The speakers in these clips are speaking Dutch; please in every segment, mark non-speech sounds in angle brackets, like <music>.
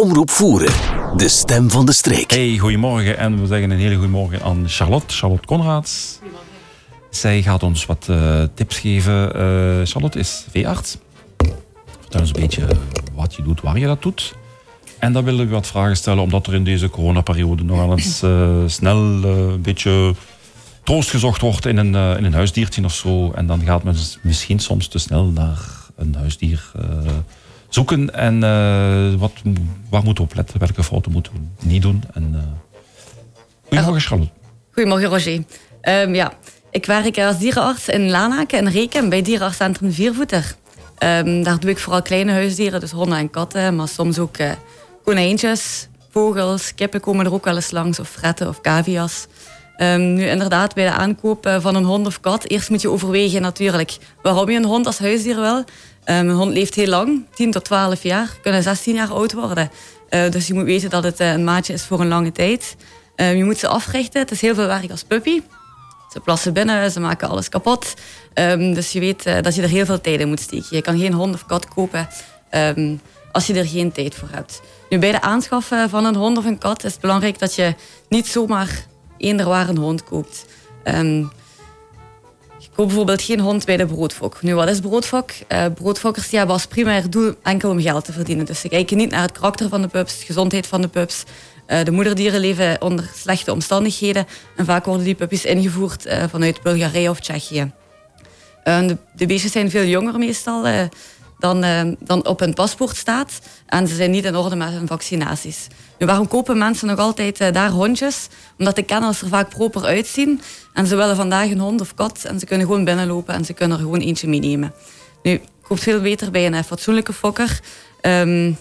Omroep Voeren, de stem van de streek. Hey, goedemorgen en we zeggen een hele goede morgen aan Charlotte, Charlotte Conrads. Zij gaat ons wat uh, tips geven. Uh, Charlotte is veearts. Vertel eens een beetje wat je doet, waar je dat doet. En dan willen we wat vragen stellen, omdat er in deze coronaperiode nogal eens uh, snel een beetje troost gezocht wordt in een, in een huisdiertje of zo. En dan gaat men misschien soms te snel naar een huisdier zoeken. En wat, waar moeten we op letten? Welke fouten moeten we niet doen? En, goedemorgen, Charlotte. Goedemorgen, Roger. Um, ja, ik werk als dierenarts in Lanaken en Reken bij dierenartscentrum Viervoeter. Um, daar doe ik vooral kleine huisdieren, dus honden en katten, maar soms ook uh, konijntjes, vogels, kippen komen er ook wel eens langs, of fretten of cavia's. Um, nu inderdaad, bij de aankoop eh, van een hond of kat, eerst moet je overwegen natuurlijk waarom je een hond als huisdier wil. Um, een hond leeft heel lang, 10 tot 12 jaar, kunnen 16 jaar oud worden. Uh, dus je moet weten dat het een maatje is voor een lange tijd. je moet ze africhten, het is heel veel werk als puppy. Ze plassen binnen, ze maken alles kapot. Dus je weet dat je er heel veel tijd in moet steken. Je kan geen hond of kat kopen als je er geen tijd voor hebt. Nu, bij de aanschaffen van een hond of een kat is het belangrijk dat je niet zomaar eender waar een hond koopt. Um, je koopt bijvoorbeeld geen hond bij de broodfok. Nu, wat is broodfok? Uh, broodfokkers die hebben als primair doel enkel om geld te verdienen. Dus ze kijken niet naar het karakter van de pups, de gezondheid van de pups. Uh, de moederdieren leven onder slechte omstandigheden. En vaak worden die puppies ingevoerd uh, vanuit Bulgarije of Tsjechië. Uh, de, de, beestjes zijn veel jonger meestal dan, dan op hun paspoort staat. En ze zijn niet in orde met hun vaccinaties. Nu, waarom kopen mensen nog altijd daar hondjes? Omdat de kennels er vaak proper uitzien. En ze willen vandaag een hond of kat. En ze kunnen gewoon binnenlopen en ze kunnen er gewoon eentje meenemen. Nu, koopt veel beter bij een fatsoenlijke fokker. Um,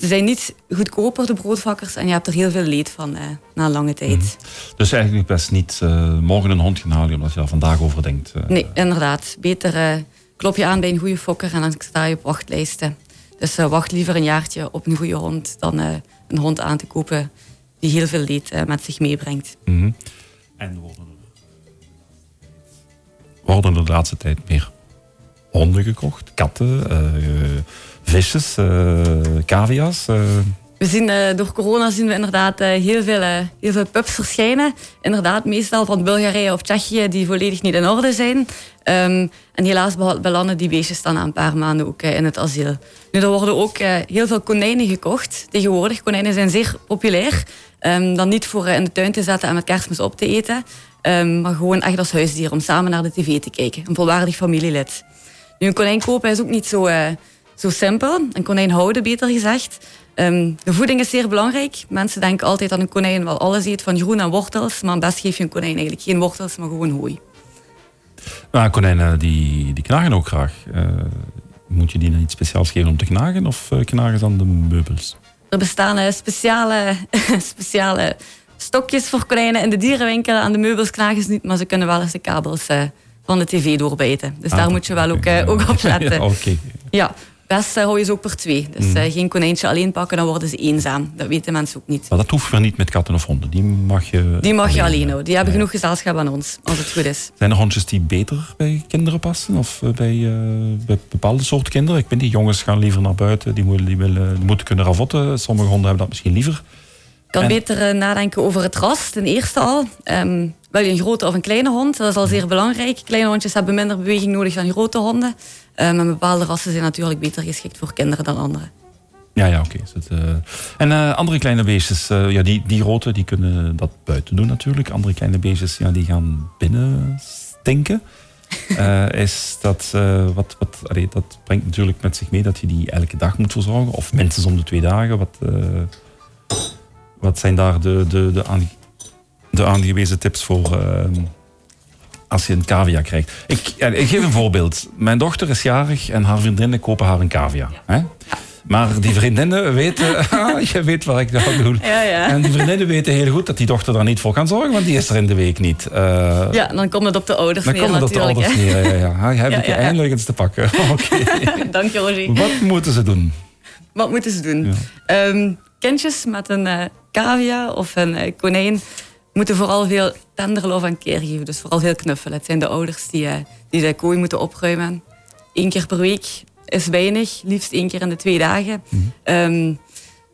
ze zijn niet goedkoper, de broodvakkers, en je hebt er heel veel leed van uh, na een lange tijd. Mm Dus eigenlijk best niet uh, morgen een hond gaan halen omdat je daar vandaag over denkt. Uh. Nee, inderdaad. Beter klop je aan bij een goede fokker en dan sta je op wachtlijsten. Dus wacht liever een jaartje op een goede hond dan een hond aan te kopen die heel veel leed met zich meebrengt. Mm -hmm. En worden er, worden er de laatste tijd meer honden gekocht, katten, visjes, uh, cavia's? We zien, uh, door corona zien we inderdaad heel, veel, heel veel pups verschijnen. Inderdaad, meestal van Bulgarije of Tsjechië, die volledig niet in orde zijn. Um, en helaas belanden die beestjes dan na een paar maanden ook in het asiel. Nu, er worden ook heel veel konijnen gekocht. Tegenwoordig, konijnen zijn zeer populair. Um, dan niet voor in de tuin te zetten en met kerstmis op te eten. Um, maar gewoon echt als huisdier, om samen naar de tv te kijken. Een volwaardig familielid. Nu, een konijn kopen is ook niet zo zo simpel. Een konijn houden, beter gezegd. Um, de voeding is zeer belangrijk. Mensen denken altijd dat een konijn wel alles eet van groen en wortels. Maar best geef je een konijn eigenlijk geen wortels, maar gewoon hooi. Nou, konijnen die, die knagen ook graag. Uh, moet je die dan iets speciaals geven om te knagen of uh, knagen ze aan de meubels? Er bestaan uh, speciale, <laughs> speciale stokjes voor konijnen in de dierenwinkel. Aan de meubels knagen ze niet, maar ze kunnen wel eens de kabels van de tv doorbijten. Dus ah, daar moet je wel ook, ook op <laughs> letten. ja, okay. ja, Best hou je ze ook per twee. Dus mm. uh, geen konijntje alleen pakken, dan worden ze eenzaam. Dat weten mensen ook niet. Maar dat hoeft weer niet met katten of honden. Die mag je Die mag alleen je alleen houden. Die hebben genoeg gezelschap aan ons, als het goed is. Zijn er hondjes die beter bij kinderen passen? Of eh, bij, uh, bij bepaalde soorten kinderen? Ik weet niet, jongens gaan liever naar buiten. Die, willen, die, willen, die moeten kunnen ravotten. Sommige honden hebben dat misschien liever. Ik kan beter nadenken over het ras, ten eerste al. Um, wil je een grote of een kleine hond? Dat is al zeer belangrijk. Kleine hondjes hebben minder beweging nodig dan grote honden. Uh, maar bepaalde rassen zijn natuurlijk beter geschikt voor kinderen dan andere. Ja, ja, oké. Okay. Uh... En uh, andere kleine beestjes, ja, die, die grote die kunnen dat buiten doen natuurlijk. Andere kleine beestjes ja, die gaan binnen stinken. <laughs> is dat, wat, wat, allee, dat brengt natuurlijk met zich mee dat je die elke dag moet verzorgen. Of minstens om de twee dagen. Wat, wat zijn daar de, de, de, aange de aangewezen tips voor als je een cavia krijgt. Ik, ik, geef een voorbeeld. Mijn dochter is jarig en haar vriendinnen kopen haar een cavia. Hè? Maar die vriendinnen weten, <laughs> <laughs> ah, je weet wat ik nou bedoel. Ja, ja. En die vriendinnen weten heel goed dat die dochter daar niet voor kan zorgen, want die is er in de week niet. Uh, ja, dan komt het op de ouders dan neer. Dan komt het op de ouders neer, ja, ja. ja. <laughs> Heb ik je eindelijk eens te pakken. Okay. Dank je, Roger. Wat moeten ze doen? Wat moeten ze doen? Um, kindjes met een uh, cavia of een uh, konijn moeten vooral veel tenderlof en keer geven. Dus vooral veel knuffelen. Het zijn de ouders die, uh, die de kooi moeten opruimen. Eén keer per week is weinig. Liefst één keer in de twee dagen. Mm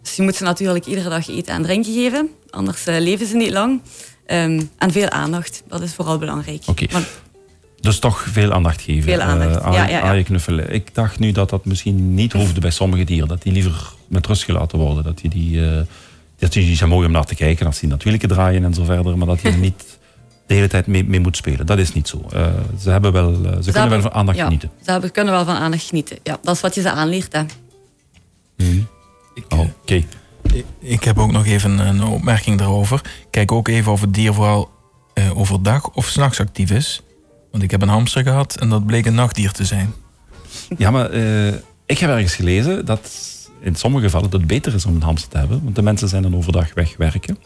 Dus je moet ze natuurlijk iedere dag eten en drinken geven. Anders leven ze niet lang. Ehm, en veel aandacht, dat is vooral belangrijk. Dus toch veel aandacht geven. Veel aandacht, uh, ja, ja, ja. knuffelen. Ik dacht nu dat dat misschien niet hoefde bij sommige dieren. Dat die liever met rust gelaten worden. Dat die, die, dat die zijn mooi om naar te kijken. Als die natuurlijk draaien en zo verder. Maar dat je er niet de hele tijd mee, mee, moet spelen. Dat is niet zo. Uh, ze, hebben wel, ze, ze kunnen wel van aandacht genieten. Ze hebben, kunnen wel van aandacht genieten. Ja, dat is wat je ze aanleert. Hè. Hmm. Oké. Ik heb ook nog even een opmerking daarover. Kijk ook even of het dier vooral uh, overdag of s'nachts actief is. Want ik heb een hamster gehad en dat bleek een nachtdier te zijn. Ja, maar uh, ik heb ergens gelezen dat in sommige gevallen het beter is om een hamster te hebben. Want de mensen zijn dan overdag wegwerken.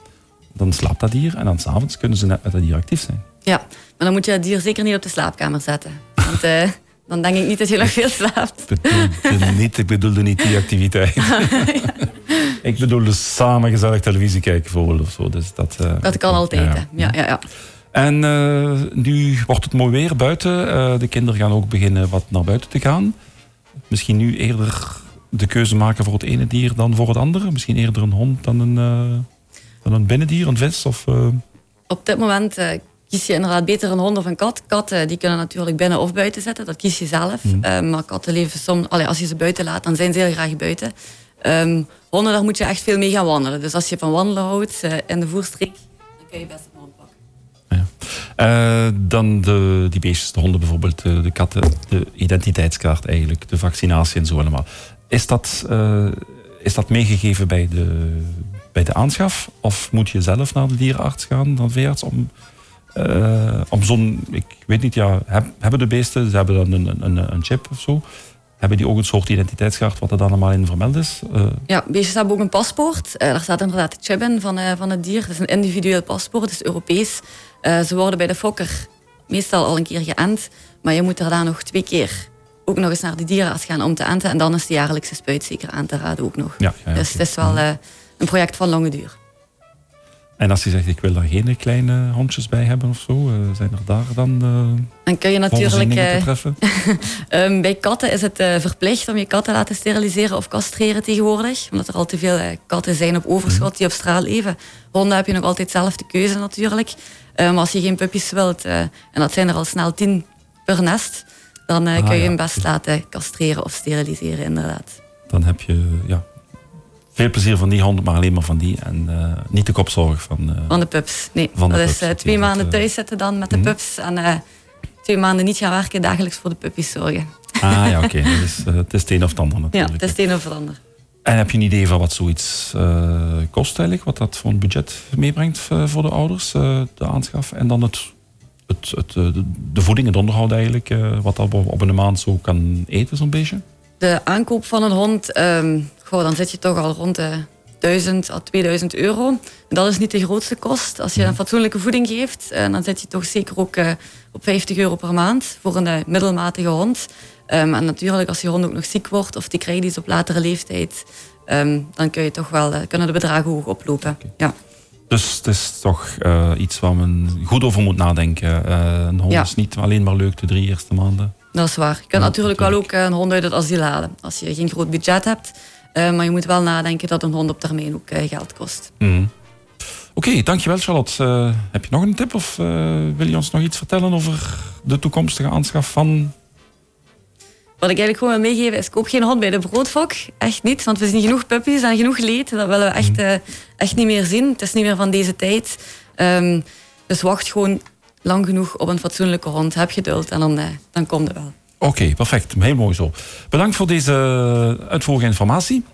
Dan slaapt dat dier en dan s'avonds kunnen ze net met dat dier actief zijn. Ja, maar dan moet je dat dier zeker niet op de slaapkamer zetten. Want uh, dan denk ik niet dat je nog veel slaapt. Ik bedoelde niet, ik bedoelde niet die activiteit. <laughs> ja. Ik bedoelde samen gezellig televisie kijken bijvoorbeeld of zo. Dus dat, uh, dat kan altijd, ja. ja, ja, ja. En uh, nu wordt het mooi weer buiten. De kinderen gaan ook beginnen wat naar buiten te gaan. Misschien nu eerder de keuze maken voor het ene dier dan voor het andere. Misschien eerder een hond dan een, dan een binnendier, een vis. Of, Op dit moment kies je inderdaad beter een hond of een kat. Katten die kunnen natuurlijk binnen of buiten zetten, dat kies je zelf. Mm. maar katten leven soms, allee, als je ze buiten laat, dan zijn ze heel graag buiten. Um, honden, daar moet je echt veel mee gaan wandelen. Dus als je van wandelen houdt in de voerstreek, dan kun je best een hond pakken. Ja. Dan de, die beestjes, de honden bijvoorbeeld, de, de, katten, de identiteitskaart eigenlijk, de vaccinatie en zo allemaal. Is dat, uh, is dat meegegeven bij de, bij de aanschaf? Of moet je zelf naar de dierenarts gaan, dan veearts, om, om zo'n, ik weet niet, ja, heb, hebben de beesten, ze hebben dan een, een, een chip of zo? Hebben die ook een soort identiteitskaart wat er dan allemaal in vermeld is? Uh... Ja, beestjes hebben ook een paspoort. Daar staat inderdaad de chip in van, van het dier. Het is een individueel paspoort, het is Europees. ze worden bij de fokker meestal al een keer geënt. Maar je moet er dan nog twee keer ook nog eens naar de dierenarts gaan om te enten. En dan is de jaarlijkse spuit zeker aan te raden ook nog. Ja, ja, dus het is wel een project van lange duur. En als je zegt, ik wil daar geen kleine hondjes bij hebben of zo, uh, zijn er daar dan uh, Dan kun je natuurlijk... Um, <laughs> bij katten is het verplicht om je kat te laten steriliseren of castreren tegenwoordig. Omdat er al te veel katten zijn op overschot die op straat leven. Honden heb je nog altijd zelf de keuze natuurlijk. maar als je geen puppies wilt, en dat zijn er al snel tien per nest, dan ah, kun je ja. hem best laten castreren of steriliseren inderdaad. Dan heb je ja, veel plezier van die hond, maar alleen maar van die. En uh, niet de kopzorg van... Uh, van de pups, nee. Van dat is twee maanden thuis zitten dan met de mm. pups. En twee maanden niet gaan werken, dagelijks voor de puppies zorgen. Ah ja, oké. <laughs> Okay. Dus, het is het een of het ander natuurlijk. Ja, het is het een of het ander. En heb je een idee van wat zoiets kost eigenlijk? Wat dat voor een budget meebrengt voor de ouders, de aanschaf? En dan het, het, het, de voeding, het onderhoud eigenlijk. wat dat op een maand zo kan eten zo'n beetje? De aankoop van een hond... Um, goh, dan zit je toch al rond de 1000 à 2000 euro. Dat is niet de grootste kost. Als je een fatsoenlijke voeding geeft, uh, dan zit je toch zeker ook op 50 euro per maand voor een middelmatige hond. Um, en natuurlijk, als je hond ook nog ziek wordt of die krijgt iets op latere leeftijd, um, dan kun je toch wel, kunnen de bedragen hoog oplopen. Okay. Ja. Dus het is toch iets waar men goed over moet nadenken. een hond ja. is niet alleen maar leuk de drie eerste maanden. Dat is waar. Je kunt ja, natuurlijk wel ook een hond uit het asiel halen. Als je geen groot budget hebt, uh, maar je moet wel nadenken dat een hond op termijn ook geld kost. Mm. Oké, okay, dankjewel Charlotte. Heb je nog een tip of wil je ons nog iets vertellen over de toekomstige aanschaf van... Wat ik eigenlijk gewoon wil meegeven is, koop geen hond bij de broodfok. Echt niet, want we zien genoeg puppies en genoeg leed. Dat willen we echt, mm. Echt niet meer zien. Het is niet meer van deze tijd. Um, dus wacht gewoon lang genoeg op een fatsoenlijke hond. Heb geduld en dan, dan komt het wel. Oké, perfect. Heel mooi zo. Bedankt voor deze uitvoerige informatie.